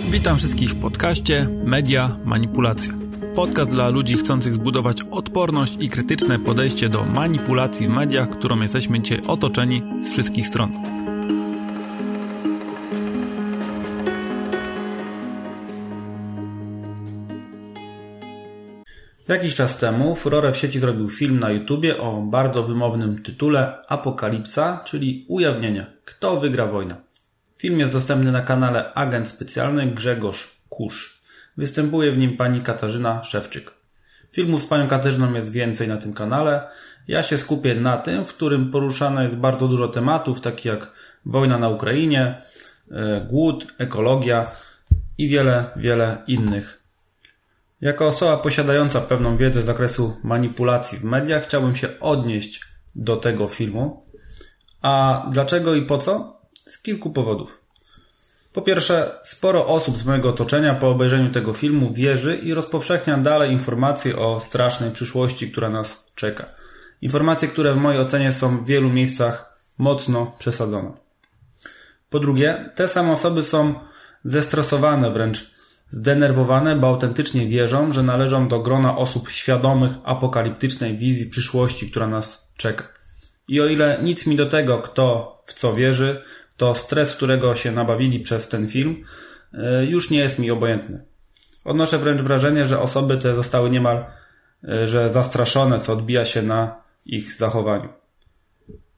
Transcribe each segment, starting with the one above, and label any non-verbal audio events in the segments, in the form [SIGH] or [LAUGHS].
Witam wszystkich w podcaście Media Manipulacja. Podcast dla ludzi chcących zbudować odporność i krytyczne podejście do manipulacji w mediach, którą jesteśmy dzisiaj otoczeni z wszystkich stron. Jakiś czas temu furorę w sieci zrobił film na YouTubie o bardzo wymownym tytule Apokalipsa, czyli ujawnienie, kto wygra wojnę. Film jest dostępny na kanale Agent Specjalny Grzegorz Kusz. Występuje w nim pani Katarzyna Szewczyk. Filmów z panią Katarzyną jest więcej na tym kanale. Ja się skupię na tym, w którym poruszane jest bardzo dużo tematów, takich jak wojna na Ukrainie, e, głód, ekologia i wiele, wiele innych. Jako osoba posiadająca pewną wiedzę z zakresu manipulacji w mediach, chciałbym się odnieść do tego filmu. A dlaczego i po co? Z kilku powodów. Po pierwsze, sporo osób z mojego otoczenia po obejrzeniu tego filmu wierzy i rozpowszechnia dalej informacje o strasznej przyszłości, która nas czeka. Informacje, które w mojej ocenie są w wielu miejscach mocno przesadzone. Po drugie, te same osoby są zestresowane, wręcz zdenerwowane, bo autentycznie wierzą, że należą do grona osób świadomych apokaliptycznej wizji przyszłości, która nas czeka. I o ile nic mi do tego, kto w co wierzy, to stres, którego się nabawili przez ten film, e, już nie jest mi obojętny. Odnoszę wręcz wrażenie, że osoby te zostały niemal e, że zastraszone, co odbija się na ich zachowaniu.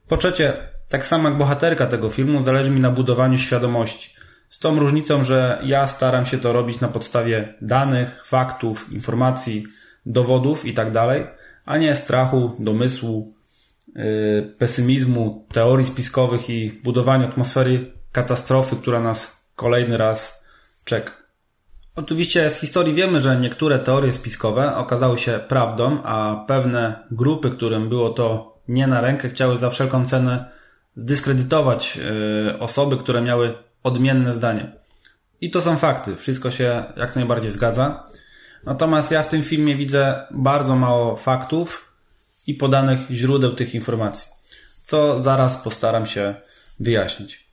Po trzecie, tak samo jak bohaterka tego filmu, zależy mi na budowaniu świadomości. Z tą różnicą, że ja staram się to robić na podstawie danych, faktów, informacji, dowodów itd., tak a nie strachu, domysłu, Y, pesymizmu, teorii spiskowych i budowaniu atmosfery katastrofy, która nas kolejny raz czeka. Oczywiście z historii wiemy, że niektóre teorie spiskowe okazały się prawdą, a pewne grupy, którym było to nie na rękę, chciały za wszelką cenę zdyskredytować y, osoby, które miały odmienne zdanie. I to są fakty, wszystko się jak najbardziej zgadza. Natomiast ja w tym filmie widzę bardzo mało faktów, i podanych źródeł tych informacji, co zaraz postaram się wyjaśnić.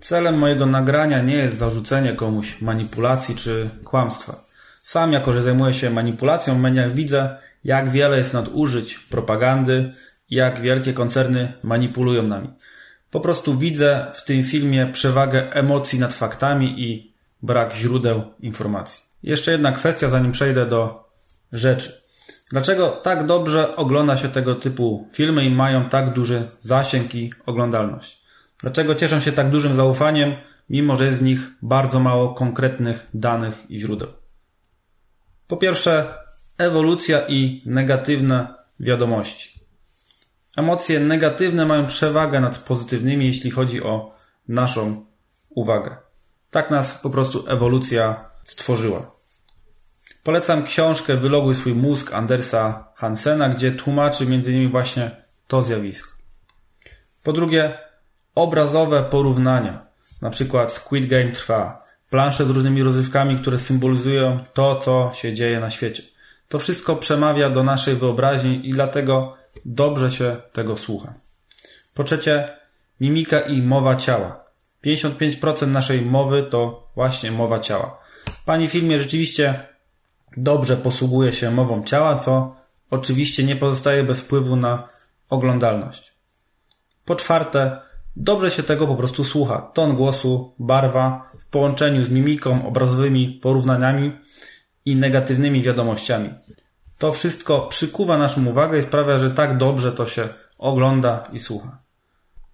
Celem mojego nagrania nie jest zarzucenie komuś manipulacji czy kłamstwa. Sam, jako że zajmuję się manipulacją w mediach, widzę, jak wiele jest nadużyć propagandy, jak wielkie koncerny manipulują nami. Po prostu widzę w tym filmie przewagę emocji nad faktami i brak źródeł informacji. Jeszcze jedna kwestia, zanim przejdę do rzeczy. Dlaczego tak dobrze ogląda się tego typu filmy i mają tak duży zasięg i oglądalność? Dlaczego cieszą się tak dużym zaufaniem, mimo że jest w nich bardzo mało konkretnych danych i źródeł? Po pierwsze, ewolucja i negatywne wiadomości. Emocje negatywne mają przewagę nad pozytywnymi, jeśli chodzi o naszą uwagę. Tak nas po prostu ewolucja stworzyła. Polecam książkę Wyloguj swój mózg Andersa Hansena, gdzie tłumaczy m.in. właśnie to zjawisko. Po drugie, obrazowe porównania. Na przykład Squid Game trwa. Plansze z różnymi rozrywkami, które symbolizują to, co się dzieje na świecie. To wszystko przemawia do naszej wyobraźni i dlatego dobrze się tego słucha. Po trzecie, mimika i mowa ciała. 55% naszej mowy to właśnie mowa ciała. Pani filmie rzeczywiście dobrze posługuje się mową ciała, co oczywiście nie pozostaje bez wpływu na oglądalność. Po czwarte, dobrze się tego po prostu słucha. Ton głosu, barwa w połączeniu z mimiką, obrazowymi porównaniami i negatywnymi wiadomościami. To wszystko przykuwa naszą uwagę i sprawia, że tak dobrze to się ogląda i słucha.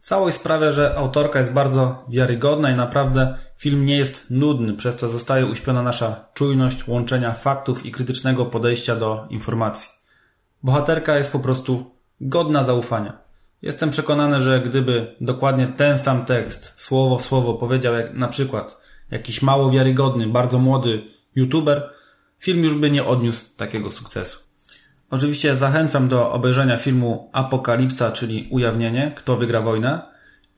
Całość sprawia, że autorka jest bardzo wiarygodna i naprawdę film nie jest nudny, przez co zostaje uśpiona nasza czujność łączenia faktów i krytycznego podejścia do informacji. Bohaterka jest po prostu godna zaufania. Jestem przekonany, że gdyby dokładnie ten sam tekst, słowo w słowo powiedział jak na przykład jakiś mało wiarygodny, bardzo młody youtuber, film już by nie odniósł takiego sukcesu. Oczywiście zachęcam do obejrzenia filmu Apokalipsa, czyli Ujawnienie, kto wygra wojnę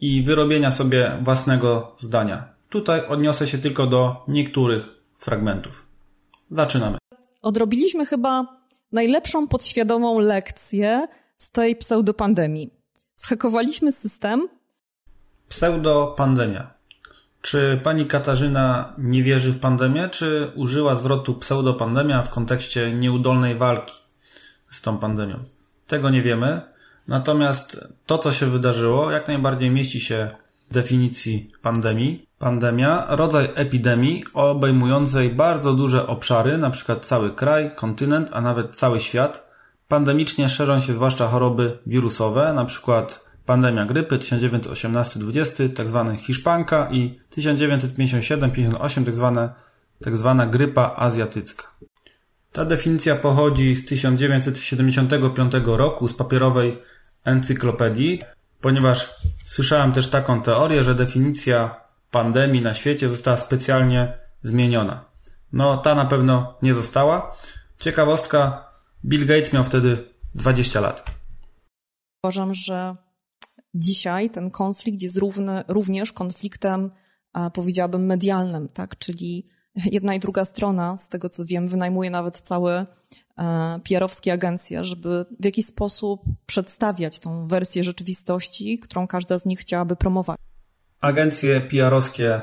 i wyrobienia sobie własnego zdania. Tutaj odniosę się tylko do niektórych fragmentów. Zaczynamy. Odrobiliśmy chyba najlepszą podświadomą lekcję z tej pseudopandemii. Zhakowaliśmy system. Pseudopandemia. Czy pani Katarzyna nie wierzy w pandemię, czy użyła zwrotu pseudopandemia w kontekście nieudolnej walki z tą pandemią? Tego nie wiemy. Natomiast to, co się wydarzyło, jak najbardziej mieści się w definicji pandemii. Pandemia, rodzaj epidemii obejmującej bardzo duże obszary, np. cały kraj, kontynent, a nawet cały świat. Pandemicznie szerzą się zwłaszcza choroby wirusowe, np. pandemia grypy 1918-20, tzw. hiszpanka i 1957-58, tzw. tzw. grypa azjatycka. Ta definicja pochodzi z 1975 roku z papierowej encyklopedii, ponieważ słyszałem też taką teorię, że definicja pandemii na świecie została specjalnie zmieniona. No, ta na pewno nie została. Ciekawostka, Bill Gates miał wtedy 20 lat. Uważam, że dzisiaj ten konflikt jest równy, również konfliktem, powiedziałabym, medialnym, tak? Czyli [LAUGHS] jedna i druga strona, z tego co wiem, wynajmuje nawet całe PR-owskie agencje, żeby w jakiś sposób przedstawiać tą wersję rzeczywistości, którą każda z nich chciałaby promować. Agencje PR-owskie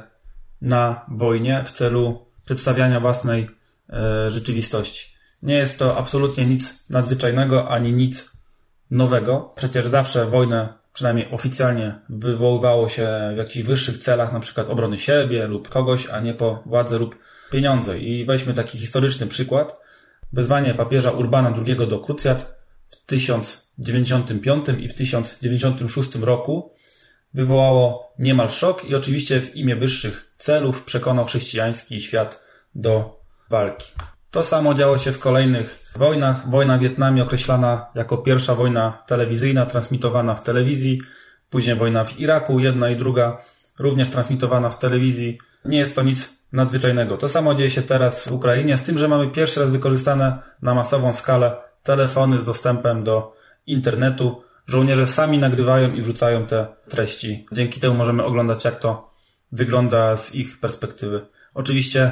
na wojnie w celu przedstawiania własnej e, rzeczywistości. Nie jest to absolutnie nic nadzwyczajnego ani nic nowego. Przecież zawsze wojnę, przynajmniej oficjalnie, wywoływało się w jakichś wyższych celach, na przykład obrony siebie lub kogoś, a nie po władzę lub pieniądze. I weźmy taki historyczny przykład. Wezwanie papieża Urbana II do krucjat w 1095 i w 1096 roku wywołało niemal szok i oczywiście w imię wyższych celów przekonał chrześcijański świat do walki. To samo działo się w kolejnych wojnach. Wojna w Wietnamie określana jako pierwsza wojna telewizyjna, transmitowana w telewizji. Później wojna w Iraku, jedna i druga, również transmitowana w telewizji. Nie jest to nic nadzwyczajnego. To samo dzieje się teraz w Ukrainie, z tym, że mamy pierwszy raz wykorzystane na masową skalę telefony z dostępem do internetu. Żołnierze sami nagrywają i wrzucają te treści. Dzięki temu możemy oglądać, jak to wygląda z ich perspektywy. Oczywiście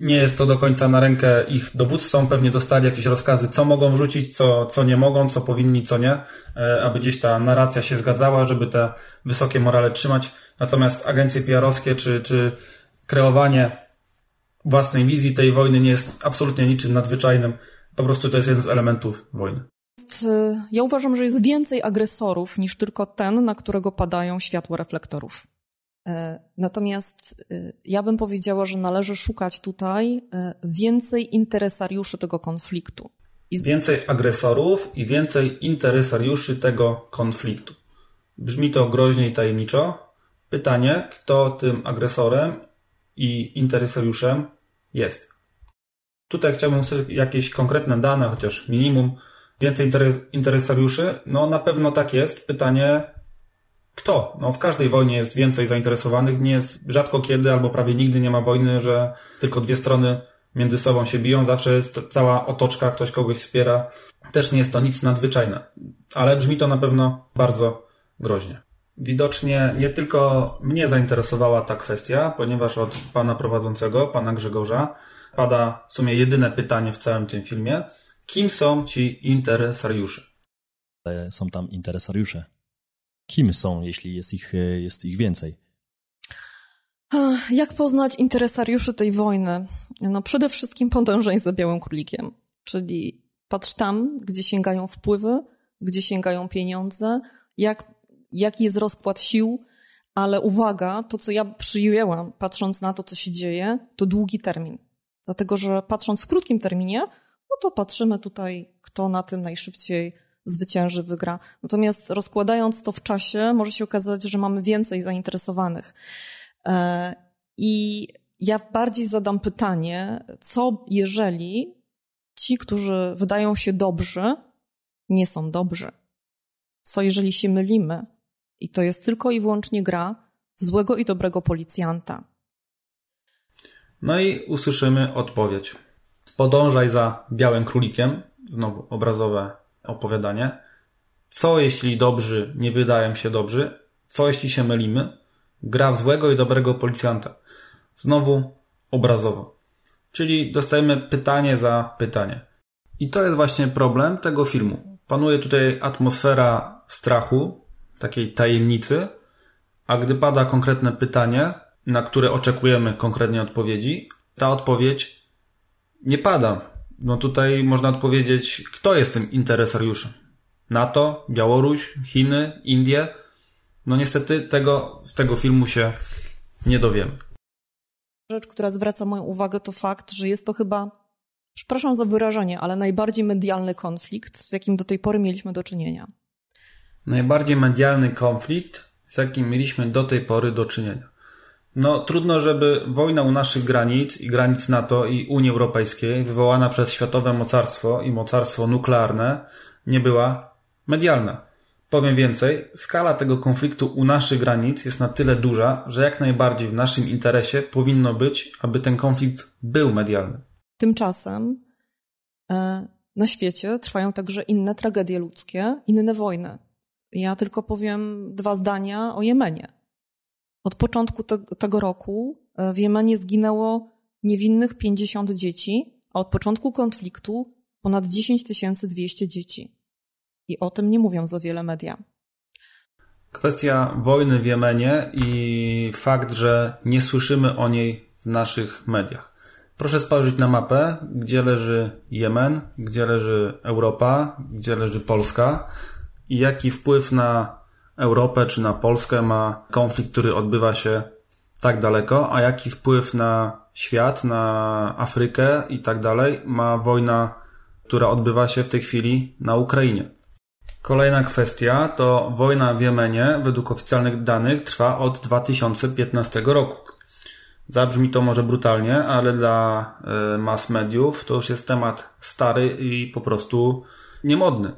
nie jest to do końca na rękę ich dowódcom. Pewnie dostali jakieś rozkazy, co mogą wrzucić, co, co nie mogą, co powinni, co nie, e, aby gdzieś ta narracja się zgadzała, żeby te wysokie morale trzymać. Natomiast agencje PR-owskie czy, czy kreowanie własnej wizji tej wojny nie jest absolutnie niczym nadzwyczajnym. Po prostu to jest jeden z elementów wojny. E, ja uważam, że jest więcej agresorów niż tylko ten, na którego padają światło reflektorów. E, natomiast e, ja bym powiedziała, że należy szukać tutaj e, więcej interesariuszy tego konfliktu. Więcej agresorów i więcej interesariuszy tego konfliktu. Brzmi to groźnie i tajemniczo. Pytanie, kto tym agresorem i interesariuszem jest. Tutaj chciałbym usłyszeć jakieś konkretne dane, chociaż minimum. Więcej interesariuszy? No na pewno tak jest. Pytanie, kto? No, w każdej wojnie jest więcej zainteresowanych. Nie jest rzadko kiedy albo prawie nigdy nie ma wojny, że tylko dwie strony między sobą się biją. Zawsze jest cała otoczka, ktoś kogoś wspiera. Też nie jest to nic nadzwyczajne, ale brzmi to na pewno bardzo groźnie. Widocznie nie tylko mnie zainteresowała ta kwestia, ponieważ od pana prowadzącego, pana Grzegorza, pada w sumie jedyne pytanie w całym tym filmie. Kim są ci interesariusze? Są tam interesariusze kim są, jeśli jest ich, e, jest ich więcej? Jak poznać interesariuszy tej wojny? No przede wszystkim podążaj za białym królikiem, czyli patrz tam, gdzie sięgają wpływy, gdzie sięgają pieniądze, jak, jaki jest rozkład sił, ale uwaga, to co ja przyjęłam, patrząc na to, co się dzieje, to długi termin. Dlatego, że patrząc w krótkim terminie, no to patrzymy tutaj, kto na tym najszybciej zwycięży, wygra. Natomiast rozkładając to w czasie, może się okazać, że mamy więcej zainteresowanych. E, I ja bardziej zadam pytanie, co jeżeli ci, którzy wydają się dobrzy, nie są dobrzy? Co jeżeli się mylimy i to jest tylko i wyłącznie gra w złego i dobrego policjanta? No i usłyszymy odpowiedź. Podążaj za białym królikiem, znowu obrazowe opowiadanie. Co jeśli dobrzy nie wydają się dobrzy? Co jeśli się mylimy? Gra w złego i dobrego policjanta. Znowu obrazowo. Czyli dostajemy pytanie za pytanie. I to jest właśnie problem tego filmu. Panuje tutaj atmosfera strachu, takiej tajemnicy, a gdy pada konkretne pytanie, na które oczekujemy konkretnie odpowiedzi, ta odpowiedź nie pada. No tutaj można odpowiedzieć, kto jest tym interesariuszem. NATO, Białoruś, Chiny, Indie. No niestety tego, z tego filmu się nie dowiemy. Rzecz, która zwraca moją uwagę, to fakt, że jest to chyba, przepraszam za wyrażenie, ale najbardziej medialny konflikt, z jakim do tej pory mieliśmy do czynienia. Najbardziej medialny konflikt, z jakim mieliśmy do tej pory do czynienia. No, trudno, żeby wojna u naszych granic i granic NATO i Unii Europejskiej, wywołana przez światowe mocarstwo i mocarstwo nuklearne, nie była medialna. Powiem więcej, skala tego konfliktu u naszych granic jest na tyle duża, że jak najbardziej w naszym interesie powinno być, aby ten konflikt był medialny. Tymczasem e, na świecie trwają także inne tragedie ludzkie, inne wojny. Ja tylko powiem dwa zdania o Jemenie. Od początku te, tego roku e, w Jemenie zginęło niewinnych 50 dzieci, a od początku konfliktu ponad 10 200 dzieci. I o tym nie mówią za wiele media. Kwestia wojny w Jemenie i fakt, że nie słyszymy o niej w naszych mediach. Proszę spojrzeć na mapę, gdzie leży Jemen, gdzie leży Europa, gdzie leży Polska i jaki wpływ na Europę czy na Polskę ma konflikt, który odbywa się tak daleko, a jaki wpływ na świat, na Afrykę i tak dalej ma wojna, która odbywa się w tej chwili na Ukrainie. Kolejna kwestia to wojna w Jemenie, według oficjalnych danych, trwa od 2015 roku. Zabrzmi to może brutalnie, ale dla e, mass mediów to już jest temat stary i po prostu niemodny.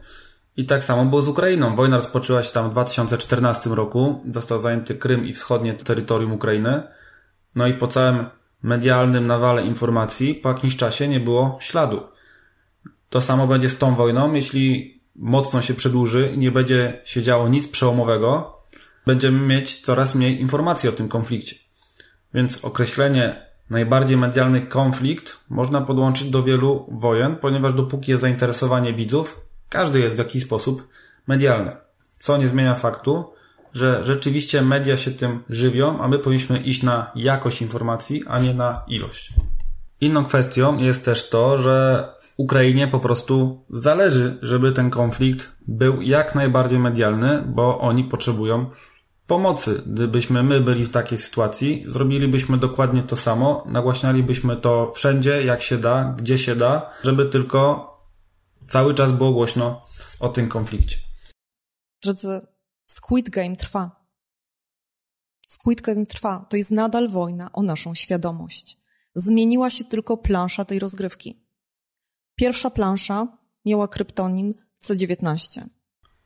I tak samo było z Ukrainą. Wojna rozpoczęła się tam w 2014 roku. Został zajęty Krym i wschodnie terytorium Ukrainy. No i po całym medialnym nawale informacji po jakimś czasie nie było śladu. To samo będzie z tą wojną. Jeśli mocno się przedłuży i nie będzie się działo nic przełomowego, będziemy mieć coraz mniej informacji o tym konflikcie. Więc określenie najbardziej medialny konflikt można podłączyć do wielu wojen, ponieważ dopóki jest zainteresowanie widzów, każdy jest w jakiś sposób medialny. Co nie zmienia faktu, że rzeczywiście media się tym żywią, a my powinniśmy iść na jakość informacji, a nie na ilość. Inną kwestią jest też to, że Ukrainie po prostu zależy, żeby ten konflikt był jak najbardziej medialny, bo oni potrzebują pomocy. Gdybyśmy my byli w takiej sytuacji, zrobilibyśmy dokładnie to samo, nagłaśnialibyśmy to wszędzie, jak się da, gdzie się da, żeby tylko cały czas było głośno o tym konflikcie. Drodzy, Squid Game trwa. Squid Game trwa. To jest nadal wojna o naszą świadomość. Zmieniła się tylko plansza tej rozgrywki. Pierwsza plansza miała kryptonim C19.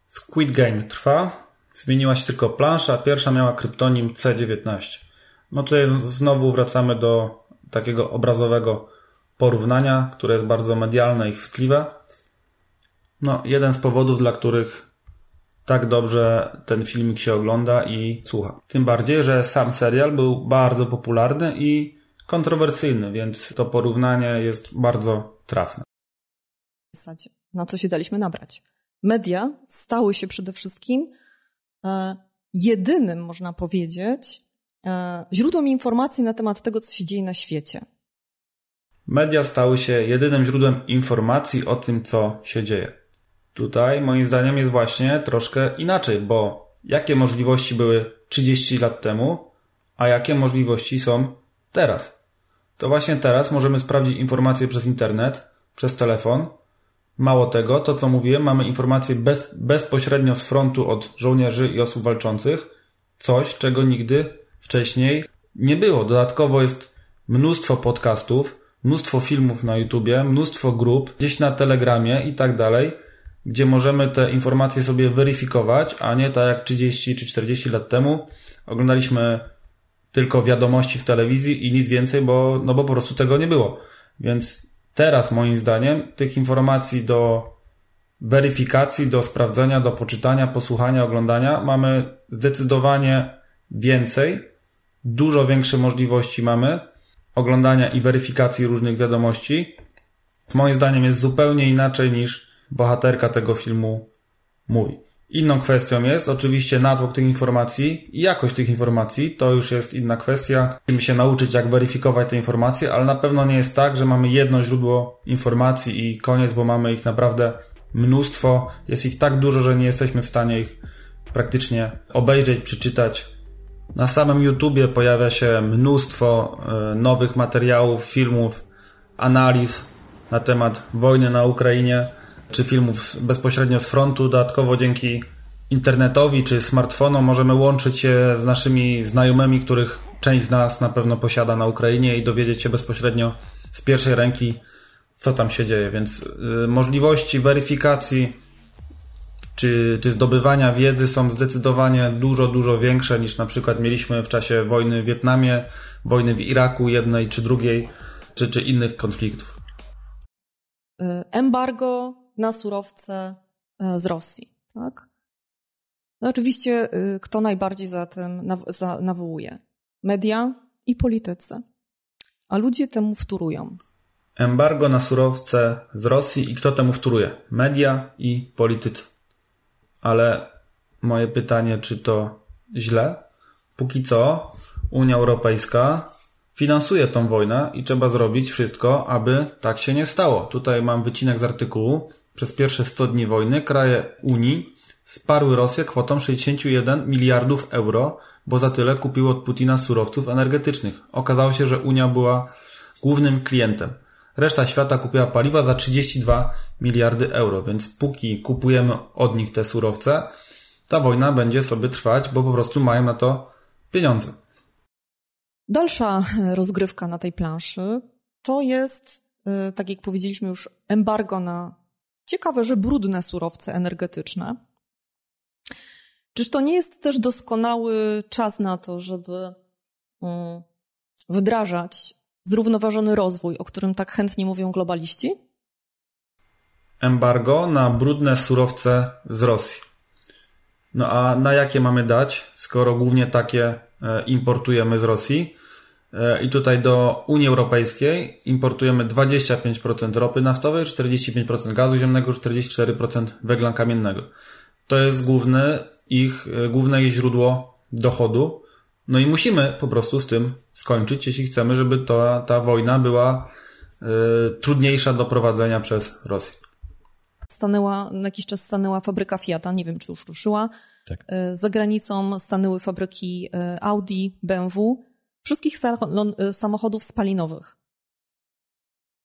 Squid Game trwa. Zmieniła się tylko plansza, pierwsza miała kryptonim C19. No tutaj znowu wracamy do takiego obrazowego porównania, które jest bardzo medialne i chwytliwe. No, jeden z powodów, dla których tak dobrze ten filmik się ogląda i słucha. Tym bardziej, że sam serial był bardzo popularny i kontrowersyjny, więc to porównanie jest bardzo trafne zasadzie, na co się daliśmy nabrać. Media stały się przede wszystkim e, jedynym, można powiedzieć, e, źródłem informacji na temat tego, co się dzieje na świecie. Media stały się jedynym źródłem informacji o tym, co się dzieje. Tutaj, moim zdaniem, jest właśnie troszkę inaczej, bo jakie możliwości były 30 lat temu, a jakie możliwości są teraz? To właśnie teraz możemy sprawdzić informacje przez internet, przez telefon, Mało tego, to co mówiłem, mamy informacje bez, bezpośrednio z frontu od żołnierzy i osób walczących, coś, czego nigdy wcześniej nie było. Dodatkowo jest mnóstwo podcastów, mnóstwo filmów na YouTubie, mnóstwo grup, gdzieś na Telegramie i tak dalej, gdzie możemy te informacje sobie weryfikować, a nie tak jak 30 czy 40 lat temu oglądaliśmy tylko wiadomości w telewizji i nic więcej, bo, no bo po prostu tego nie było. Więc Teraz, moim zdaniem, tych informacji do weryfikacji, do sprawdzenia, do poczytania, posłuchania, oglądania mamy zdecydowanie więcej. Dużo większe możliwości mamy oglądania i weryfikacji różnych wiadomości. Moim zdaniem jest zupełnie inaczej niż bohaterka tego filmu mówi. Inną kwestią jest oczywiście natłok tych informacji i jakość tych informacji. To już jest inna kwestia. Musimy się nauczyć, jak weryfikować te informacje, ale na pewno nie jest tak, że mamy jedno źródło informacji i koniec, bo mamy ich naprawdę mnóstwo. Jest ich tak dużo, że nie jesteśmy w stanie ich praktycznie obejrzeć, przeczytać. Na samym YouTubie pojawia się mnóstwo e, nowych materiałów, filmów, analiz na temat wojny na Ukrainie czy filmów bezpośrednio z frontu. Dodatkowo dzięki internetowi czy smartfonom możemy łączyć się z naszymi znajomymi, których część z nas na pewno posiada na Ukrainie i dowiedzieć się bezpośrednio z pierwszej ręki, co tam się dzieje. Więc y, możliwości weryfikacji czy, czy zdobywania wiedzy są zdecydowanie dużo, dużo większe niż na przykład mieliśmy w czasie wojny w Wietnamie, wojny w Iraku jednej czy drugiej, czy, czy innych konfliktów. Y, embargo na surowce e, z Rosji, tak? No oczywiście, y, kto najbardziej za tym nawołuje? Media i politycy. A ludzie temu wtórują. Embargo na surowce z Rosji i kto temu wtóruje? Media i politycy. Ale moje pytanie, czy to źle? Póki co Unia Europejska finansuje tą wojnę i trzeba zrobić wszystko, aby tak się nie stało. Tutaj mam wycinek z artykułu. Przez pierwsze 100 dni wojny kraje Unii wsparły Rosję kwotą 61 miliardów euro, bo za tyle kupiło od Putina surowców energetycznych. Okazało się, że Unia była głównym klientem. Reszta świata kupiła paliwa za 32 miliardy euro, więc póki kupujemy od nich te surowce, ta wojna będzie sobie trwać, bo po prostu mają na to pieniądze. Dalsza rozgrywka na tej planszy to jest, y, tak jak powiedzieliśmy już, embargo na ciekawe, że brudne surowce energetyczne. Czyż to nie jest też doskonały czas na to, żeby mm, wdrażać zrównoważony rozwój, o którym tak chętnie mówią globaliści? Embargo na brudne surowce z Rosji. No a na jakie mamy dać, skoro głównie takie e, importujemy z Rosji? E, I tutaj do Unii Europejskiej importujemy 25% ropy naftowej, 45% gazu ziemnego, 44% węgla kamiennego. To jest główne ich, e, główne ich źródło dochodu. No i musimy po prostu z tym skończyć, jeśli chcemy, żeby ta, ta wojna była y, trudniejsza do prowadzenia przez Rosję. Stanęła, na jakiś czas stanęła fabryka Fiata, nie wiem czy już ruszyła. Tak. Y, za granicą stanęły fabryki y, Audi, BMW, wszystkich samochodów spalinowych.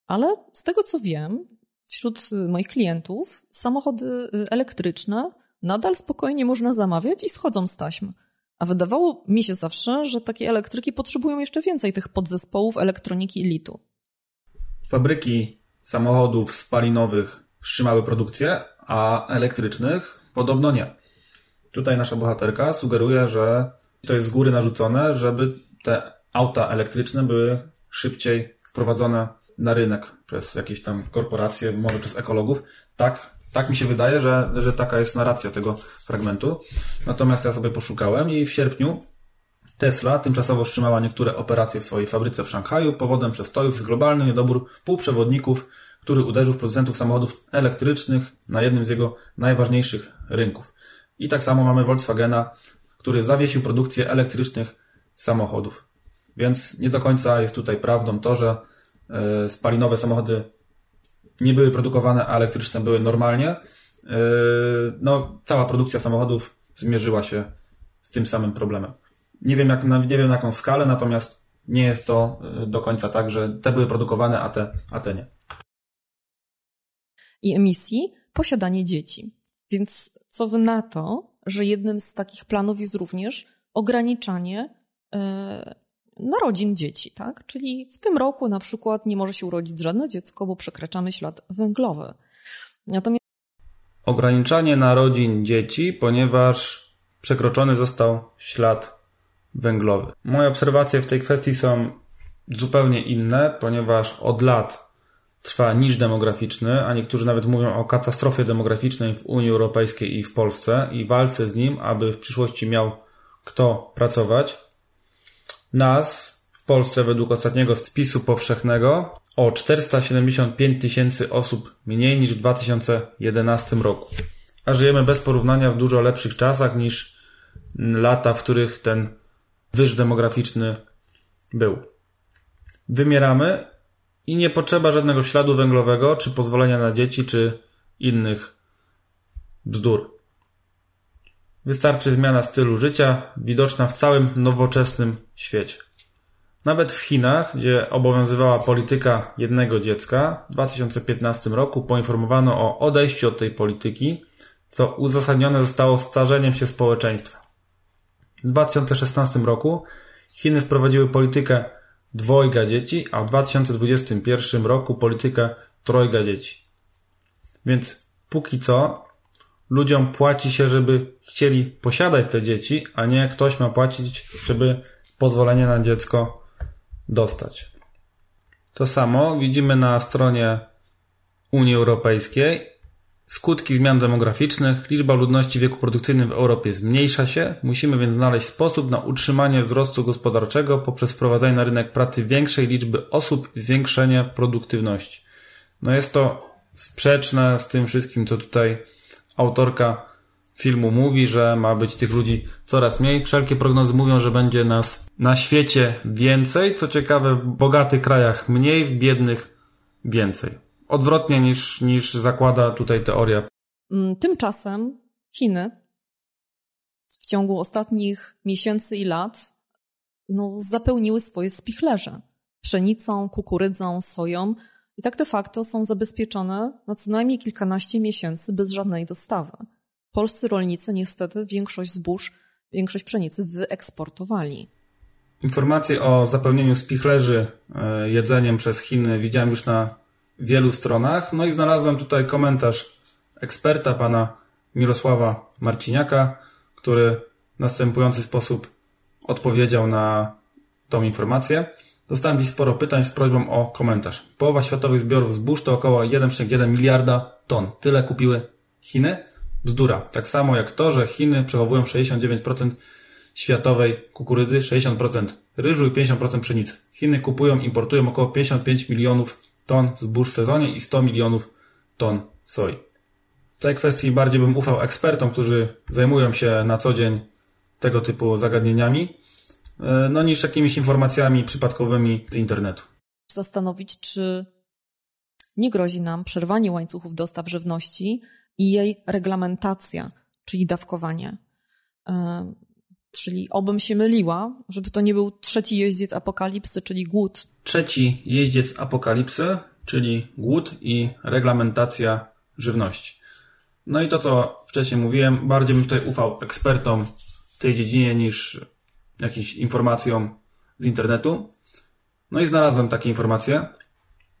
Ale z tego co wiem, wśród moich klientów samochody elektryczne nadal spokojnie można zamawiać i schodzą z taśm. A wydawało mi się zawsze, że takie elektryki potrzebują jeszcze więcej tych podzespołów elektroniki i litu. Fabryki samochodów spalinowych wstrzymały produkcję, a elektrycznych podobno nie. Tutaj nasza bohaterka sugeruje, że to jest z góry narzucone, żeby te auta elektryczne były szybciej wprowadzone na rynek przez jakieś tam korporacje, może przez ekologów. Tak, tak mi się wydaje, że, że taka jest narracja tego fragmentu. Natomiast ja sobie poszukałem i w sierpniu Tesla tymczasowo wstrzymała niektóre operacje w swojej fabryce w Szanghaju. Powodem przestojów jest globalny niedobór półprzewodników, który uderzył w producentów samochodów elektrycznych na jednym z jego najważniejszych rynków. I tak samo mamy Volkswagena, który zawiesił produkcję elektrycznych samochodów. Więc nie do końca jest tutaj prawdą to, że e, spalinowe samochody nie były produkowane, a elektryczne były normalnie. E, no, cała produkcja samochodów zmierzyła się z tym samym problemem. Nie wiem, jak, nie wiem na jaką skalę, natomiast nie jest to e, do końca tak, że te były produkowane, a te, a te nie. I emisji posiadanie dzieci. Więc co wy na to, że jednym z takich planów jest również ograniczanie narodzin dzieci, tak? Czyli w tym roku na przykład nie może się urodzić żadne dziecko, bo przekraczamy ślad węglowy. Natomiast ograniczanie narodzin dzieci, ponieważ przekroczony został ślad węglowy. Moje obserwacje w tej kwestii są zupełnie inne, ponieważ od lat trwa niż demograficzny, a niektórzy nawet mówią o katastrofie demograficznej w Unii Europejskiej i w Polsce i walce z nim, aby w przyszłości miał kto pracować. Nas w Polsce według ostatniego spisu powszechnego o 475 tysięcy osób mniej niż w 2011 roku. a żyjemy bez porównania w dużo lepszych czasach niż lata, w których ten wyż demograficzny był. Wymieramy i nie potrzeba żadnego śladu węglowego, czy pozwolenia na dzieci, czy innych bzdur. Wystarczy zmiana stylu życia, widoczna w całym nowoczesnym świecie. Nawet w Chinach, gdzie obowiązywała polityka jednego dziecka, w 2015 roku poinformowano o odejściu od tej polityki, co uzasadnione zostało starzeniem się społeczeństwa. W 2016 roku Chiny wprowadziły politykę dwojga dzieci, a w 2021 roku politykę trojga dzieci. Więc póki co ludziom płaci się, żeby chcieli posiadać te dzieci, a nie ktoś ma płacić, żeby pozwolenie na dziecko dostać. To samo widzimy na stronie Unii Europejskiej. Skutki zmian demograficznych, liczba ludności w wieku produkcyjnym w Europie zmniejsza się, musimy więc znaleźć sposób na utrzymanie wzrostu gospodarczego poprzez wprowadzenie na rynek pracy większej liczby osób i zwiększenie produktywności. No jest to sprzeczne z tym wszystkim, co tutaj autorka filmu mówi, że ma być tych ludzi coraz mniej. Wszelkie prognozy mówią, że będzie nas na świecie więcej. Co ciekawe, w bogatych krajach mniej, w biednych więcej. Odwrotnie niż, niż zakłada tutaj teoria. Mm, tymczasem Chiny w ciągu ostatnich miesięcy i lat no, zapełniły swoje spichlerze pszenicą, kukurydzą, soją i tak de facto są zabezpieczone na co najmniej kilkanaście miesięcy bez żadnej dostawy. Polscy rolnicy niestety większość zbóż, większość pszenicy wyeksportowali. Informacje o zapełnieniu spichlerzy e, jedzeniem przez Chiny widziałem już na wielu stronach. No i znalazłem tutaj komentarz eksperta, pana Mirosława Marciniaka, który w następujący sposób odpowiedział na tą informację. Dostałem dziś sporo pytań z prośbą o komentarz. Połowa światowych zbiorów zbóż to około 1,1 miliarda ton. Tyle kupiły Chiny? Bzdura. Tak samo jak to, że Chiny przechowują 69% światowej kukurydzy, 60% ryżu i 50% pszenicy. Chiny kupują, importują około 55 milionów ton zbóż w sezonie i 100 milionów ton soi. W tej kwestii bardziej bym ufał ekspertom, którzy zajmują się na co dzień tego typu zagadnieniami, no niż jakimiś informacjami przypadkowymi z internetu. Zastanowić, czy nie grozi nam przerwanie łańcuchów dostaw żywności i jej reglamentacja, czyli dawkowanie. E, czyli obym się myliła, żeby to nie był trzeci jeździec apokalipsy, czyli głód. Trzeci jeździec apokalipsy, czyli głód i reglamentacja żywności. No i to, co wcześniej mówiłem, bardziej bym tutaj ufał ekspertom w tej dziedzinie niż jakimś informacjom z internetu. No i znalazłem takie informacje.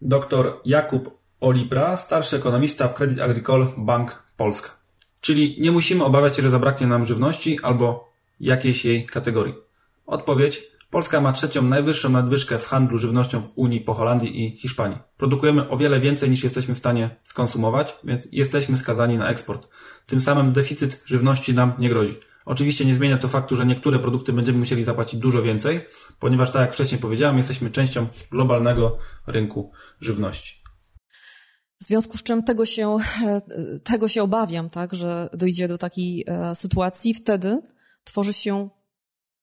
Doktor Jakub Olipra, starszy ekonomista w Credit Agricole Bank Polska. Czyli nie musimy obawiać się, że zabraknie nam żywności albo jakiejś jej kategorii. Odpowiedź. Polska ma trzecią najwyższą nadwyżkę w handlu żywnością w Unii po Holandii i Hiszpanii. Produkujemy o wiele więcej niż jesteśmy w stanie skonsumować, więc jesteśmy skazani na eksport. Tym samym deficyt żywności nam nie grozi. Oczywiście nie zmienia to faktu, że niektóre produkty będziemy musieli zapłacić dużo więcej, ponieważ tak jak wcześniej powiedziałem, jesteśmy częścią globalnego rynku żywności. W związku z czym tego się, tego się obawiam, tak, że dojdzie do takiej e, sytuacji. Wtedy tworzy się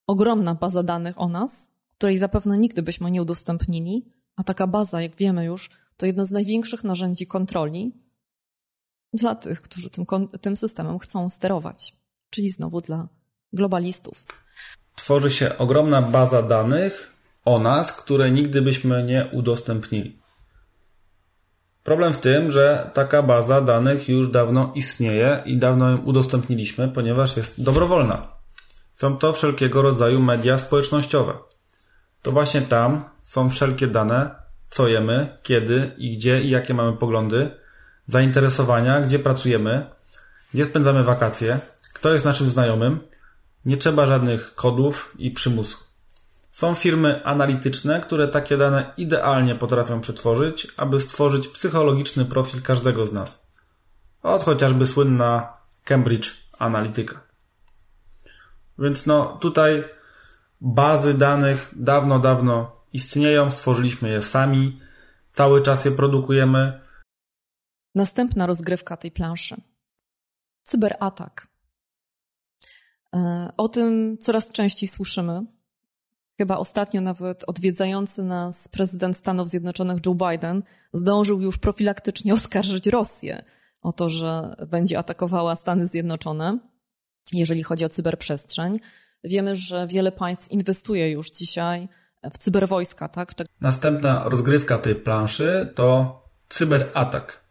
ogromna baza danych o nas, której zapewne nigdy byśmy nie udostępnili, a taka baza, jak wiemy już, to jedno z największych narzędzi kontroli dla tych, którzy tym, tym systemem chcą sterować, czyli znowu dla globalistów. Tworzy się ogromna baza danych o nas, które nigdy byśmy nie udostępnili. Problem w tym, że taka baza danych już dawno istnieje i dawno ją udostępniliśmy, ponieważ jest dobrowolna. Są to wszelkiego rodzaju media społecznościowe. To właśnie tam są wszelkie dane, co jemy, kiedy i gdzie i jakie mamy poglądy, zainteresowania, gdzie pracujemy, gdzie spędzamy wakacje, kto jest naszym znajomym. Nie trzeba żadnych kodów i przymusu. Są firmy analityczne, które takie dane idealnie potrafią przetworzyć, aby stworzyć psychologiczny profil każdego z nas. Od chociażby słynna Cambridge Analytica. Więc no tutaj bazy danych dawno, dawno istnieją, stworzyliśmy je sami, cały czas je produkujemy. Następna rozgrywka tej planszy. cyberatak. E, o tym coraz częściej słyszymy. Chyba ostatnio nawet odwiedzający nas prezydent Stanów Zjednoczonych Joe Biden zdążył już profilaktycznie oskarżyć Rosję o to, że będzie atakowała Stany Zjednoczone, jeżeli chodzi o cyberprzestrzeń. Wiemy, że wiele państw inwestuje już dzisiaj w cyberwojska, tak? Następna rozgrywka tej planszy to cyberatak.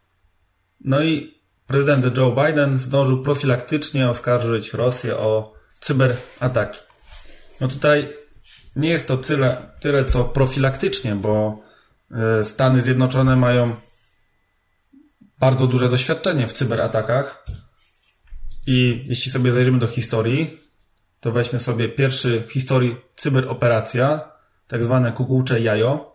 No i prezydent Joe Biden zdążył profilaktycznie oskarżyć Rosję o cyberataki. No tutaj nie jest to tyle, tyle co profilaktycznie, bo e, Stany Zjednoczone mają bardzo duże doświadczenie w cyberatakach. I jeśli sobie zajrzymy do historii, to weźmy sobie pierwszy w historii cyberoperacja, tak zwane kukułcze jajo,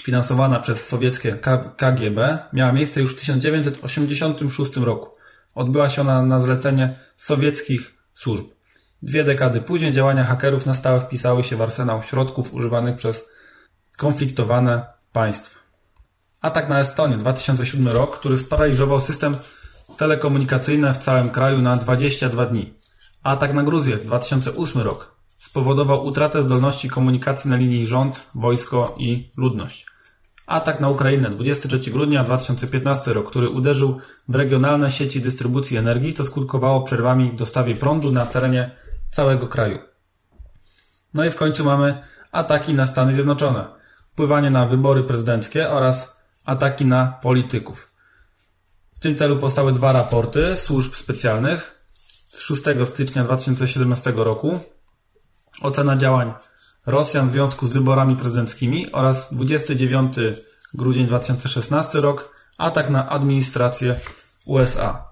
finansowana przez sowieckie KGB, miała miejsce już w 1986 roku. Odbyła się ona na zlecenie sowieckich służb. Dwie dekady później działania hakerów na stałe wpisały się w arsenał środków używanych przez skonfliktowane państwa. Atak na Estonię 2007 rok, który sparaliżował system telekomunikacyjny w całym kraju na 22 dni. Atak na Gruzję 2008 rok spowodował utratę zdolności komunikacji na linii rząd, wojsko i ludność. Atak na Ukrainę 23 grudnia 2015 rok, który uderzył w regionalne sieci dystrybucji energii, to skutkowało przerwami w dostawie prądu na terenie całego kraju. No i w końcu mamy ataki na Stany Zjednoczone, wpływanie na wybory prezydenckie oraz ataki na polityków. W tym celu powstały dwa raporty służb specjalnych 6 stycznia 2017 roku ocena działań Rosjan w związku z wyborami prezydenckimi oraz 29 grudzień 2016 rok atak na administrację USA.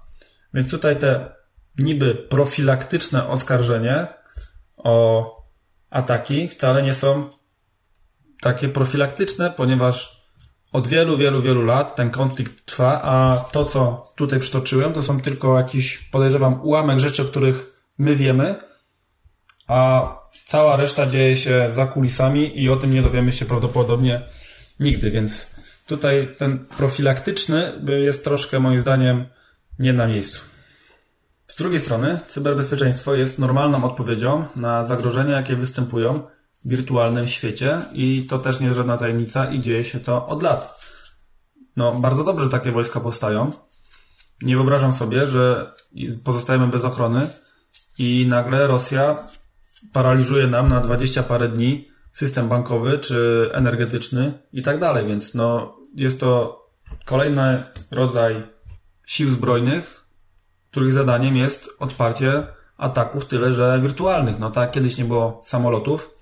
Więc tutaj te niby profilaktyczne oskarżenie o ataki wcale nie są takie profilaktyczne, ponieważ od wielu, wielu, wielu lat ten konflikt trwa, a to, co tutaj przytoczyłem, to są tylko jakiś, podejrzewam, ułamek rzeczy, o których my wiemy, a cała reszta dzieje się za kulisami i o tym nie dowiemy się prawdopodobnie nigdy, więc tutaj ten profilaktyczny jest troszkę moim zdaniem nie na miejscu. Z drugiej strony, cyberbezpieczeństwo jest normalną odpowiedzią na zagrożenia, jakie występują w wirtualnym świecie i to też nie jest żadna tajemnica i dzieje się to od lat. No, bardzo dobrze takie wojska powstają. Nie wyobrażam sobie, że pozostajemy bez ochrony i nagle Rosja paraliżuje nam na 20 parę dni system bankowy czy energetyczny i tak dalej, więc no, jest to kolejny rodzaj sił zbrojnych, których zadaniem jest odparcie ataków, tyle że wirtualnych. No tak, kiedyś nie było samolotów,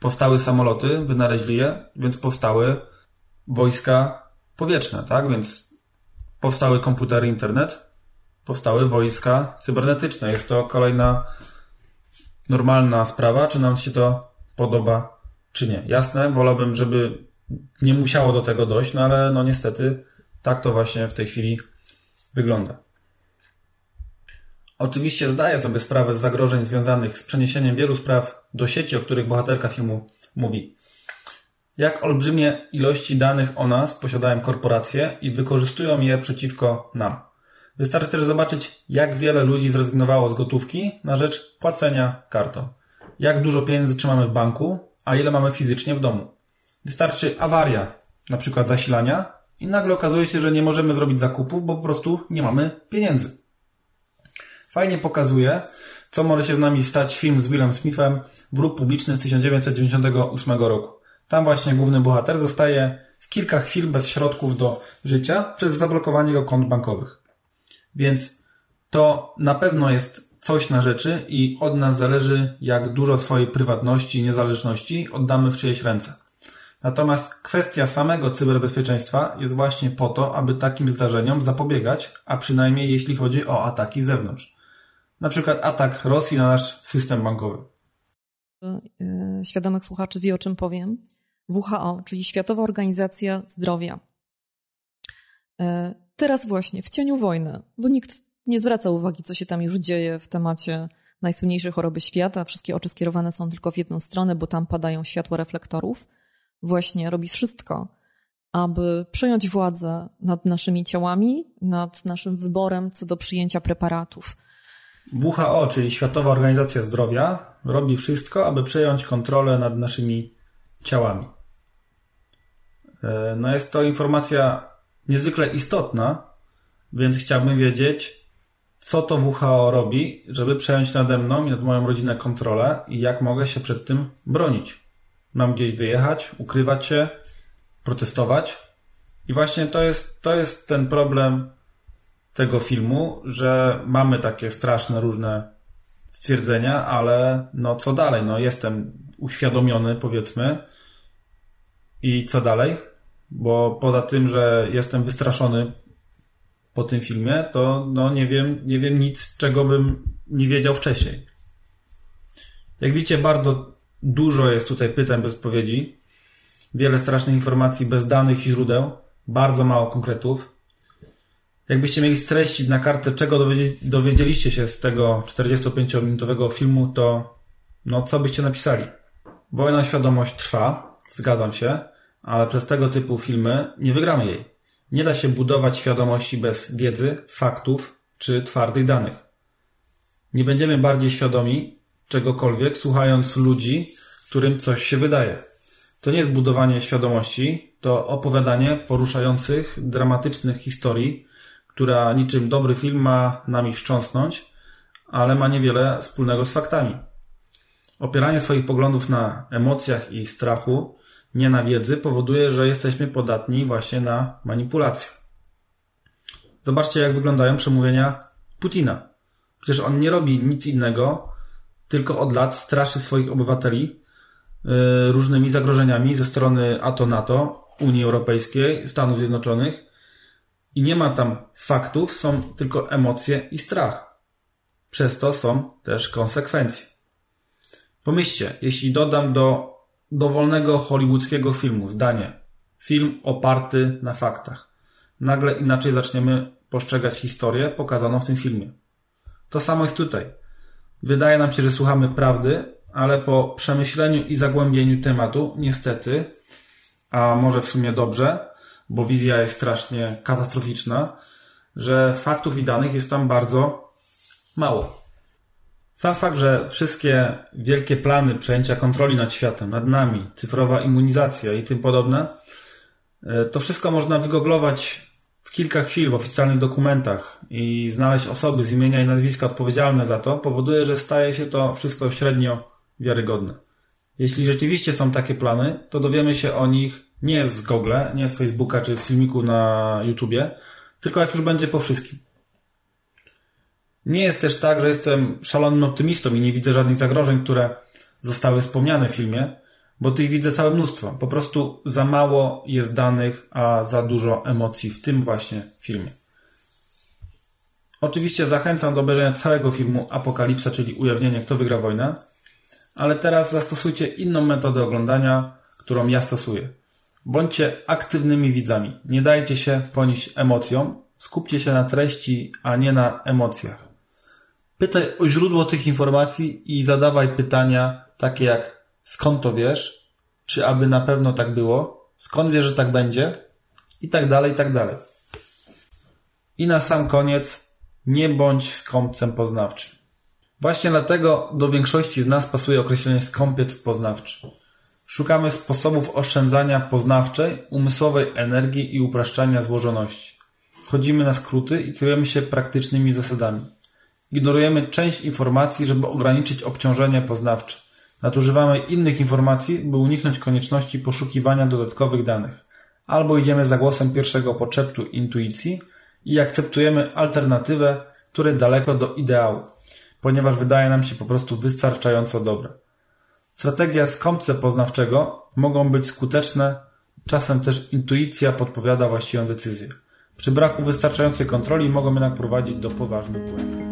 powstały samoloty, wynaleźli je, więc powstały wojska powietrzne, tak? Więc powstały komputery, internet, powstały wojska cybernetyczne. Jest to kolejna normalna sprawa, czy nam się to podoba, czy nie. Jasne, wolałbym, żeby nie musiało do tego dojść, no ale no niestety tak to właśnie w tej chwili wygląda. Oczywiście zdaję sobie sprawę z zagrożeń związanych z przeniesieniem wielu spraw do sieci, o których bohaterka filmu mówi. Jak olbrzymie ilości danych o nas posiadają korporacje i wykorzystują je przeciwko nam. Wystarczy też zobaczyć, jak wiele ludzi zrezygnowało z gotówki na rzecz płacenia kartą. Jak dużo pieniędzy trzymamy w banku, a ile mamy fizycznie w domu. Wystarczy awaria, na przykład zasilania, i nagle okazuje się, że nie możemy zrobić zakupów, bo po prostu nie mamy pieniędzy. Fajnie pokazuje, co może się z nami stać film z Willem Smithem, Wróg publiczny z 1998 roku. Tam właśnie główny bohater zostaje w kilka chwil bez środków do życia przez zablokowanie jego kont bankowych. Więc to na pewno jest coś na rzeczy i od nas zależy, jak dużo swojej prywatności i niezależności oddamy w czyjeś ręce. Natomiast kwestia samego cyberbezpieczeństwa jest właśnie po to, aby takim zdarzeniom zapobiegać, a przynajmniej jeśli chodzi o ataki z zewnątrz. Na przykład atak Rosji na nasz system bankowy. E, świadomych słuchaczy wie o czym powiem. WHO, czyli Światowa Organizacja Zdrowia. E, teraz właśnie, w cieniu wojny, bo nikt nie zwraca uwagi, co się tam już dzieje w temacie najsłynniejszej choroby świata. Wszystkie oczy skierowane są tylko w jedną stronę, bo tam padają światła reflektorów. Właśnie robi wszystko, aby przejąć władzę nad naszymi ciałami, nad naszym wyborem co do przyjęcia preparatów. WHO, czyli Światowa Organizacja Zdrowia, robi wszystko, aby przejąć kontrolę nad naszymi ciałami. E, no jest to informacja niezwykle istotna, więc chciałbym wiedzieć, co to WHO robi, żeby przejąć nade mną i nad moją rodzinę kontrolę i jak mogę się przed tym bronić. Mam gdzieś wyjechać, ukrywać się, protestować. I właśnie to jest, to jest ten problem tego filmu, że mamy takie straszne różne stwierdzenia, ale no co dalej? No jestem uświadomiony, powiedzmy. I co dalej? Bo poza tym, że jestem wystraszony po tym filmie, to no nie wiem, nie wiem nic, czego bym nie wiedział wcześniej. Jak widzicie, bardzo dużo jest tutaj pytań bez odpowiedzi. Wiele strasznych informacji bez danych i źródeł. Bardzo mało konkretów. Jakbyście mieli streścić na kartę, czego dowiedzieliście się z tego 45-minutowego filmu, to no co byście napisali? Wojna świadomość trwa, zgadzam się, ale przez tego typu filmy nie wygramy jej. Nie da się budować świadomości bez wiedzy, faktów czy twardych danych. Nie będziemy bardziej świadomi czegokolwiek, słuchając ludzi, którym coś się wydaje. To nie jest budowanie świadomości, to opowiadanie poruszających, dramatycznych historii, która niczym dobry film ma nami wstrząsnąć, ale ma niewiele wspólnego z faktami. Opieranie swoich poglądów na emocjach i strachu nie na wiedzy, powoduje, że jesteśmy podatni właśnie na manipulację. Zobaczcie, jak wyglądają przemówienia Putina. Przecież on nie robi nic innego, tylko od lat straszy swoich obywateli yy, różnymi zagrożeniami ze strony a to NATO, Unii Europejskiej, Stanów Zjednoczonych i nie ma tam faktów, są tylko emocje i strach. Przez to są też konsekwencje. Pomyślcie, jeśli dodam do dowolnego hollywoodzkiego filmu zdanie. Film oparty na faktach. Nagle inaczej zaczniemy postrzegać historię pokazaną w tym filmie. To samo jest tutaj. Wydaje nam się, że słuchamy prawdy, ale po przemyśleniu i zagłębieniu tematu, niestety, a może w sumie dobrze, bo wizja jest strasznie katastroficzna, że faktów i danych jest tam bardzo mało. Sam fakt, że wszystkie wielkie plany przejęcia kontroli nad światem, nad nami, cyfrowa immunizacja i tym podobne, e, to wszystko można wygoglować w kilka chwil w oficjalnych dokumentach i znaleźć osoby z imienia i nazwiska odpowiedzialne za to, powoduje, że staje się to wszystko średnio wiarygodne. Jeśli rzeczywiście są takie plany, to dowiemy się o nich nie z Google, nie z Facebooka czy z filmiku na YouTubie, tylko jak już będzie po wszystkim. Nie jest też tak, że jestem szalonym optymistą i nie widzę żadnych zagrożeń, które zostały wspomniane w filmie, bo tych widzę całe mnóstwo. Po prostu za mało jest danych, a za dużo emocji w tym właśnie filmie. Oczywiście zachęcam do obejrzenia całego filmu Apokalipsa, czyli ujawnienie, kto wygra wojnę, ale teraz zastosujcie inną metodę oglądania, którą ja stosuję. Bądźcie aktywnymi widzami. Nie dajcie się ponieść emocjom. Skupcie się na treści, a nie na emocjach. Pytaj o źródło tych informacji i zadawaj pytania takie jak skąd to wiesz, czy aby na pewno tak było, skąd wiesz, że tak będzie i tak dalej, i tak dalej. I na sam koniec, nie bądź skąpcem poznawczym. Właśnie dlatego do większości z nas pasuje określenie skąpiec poznawczy. Szukamy sposobów oszczędzania poznawczej, umysłowej energii i upraszczania złożoności. Chodzimy na skróty i kierujemy się praktycznymi zasadami. Ignorujemy część informacji, żeby ograniczyć obciążenie poznawcze. Nadużywamy innych informacji, by uniknąć konieczności poszukiwania dodatkowych danych. Albo idziemy za głosem pierwszego poczeptu intuicji i akceptujemy alternatywę, która daleko do ideału, ponieważ wydaje nam się po prostu wystarczająco dobre. Strategia skąpce poznawczego mogą być skuteczne, czasem też intuicja podpowiada właściwą decyzję. Przy braku wystarczającej kontroli mogą jednak prowadzić do poważnych błędów.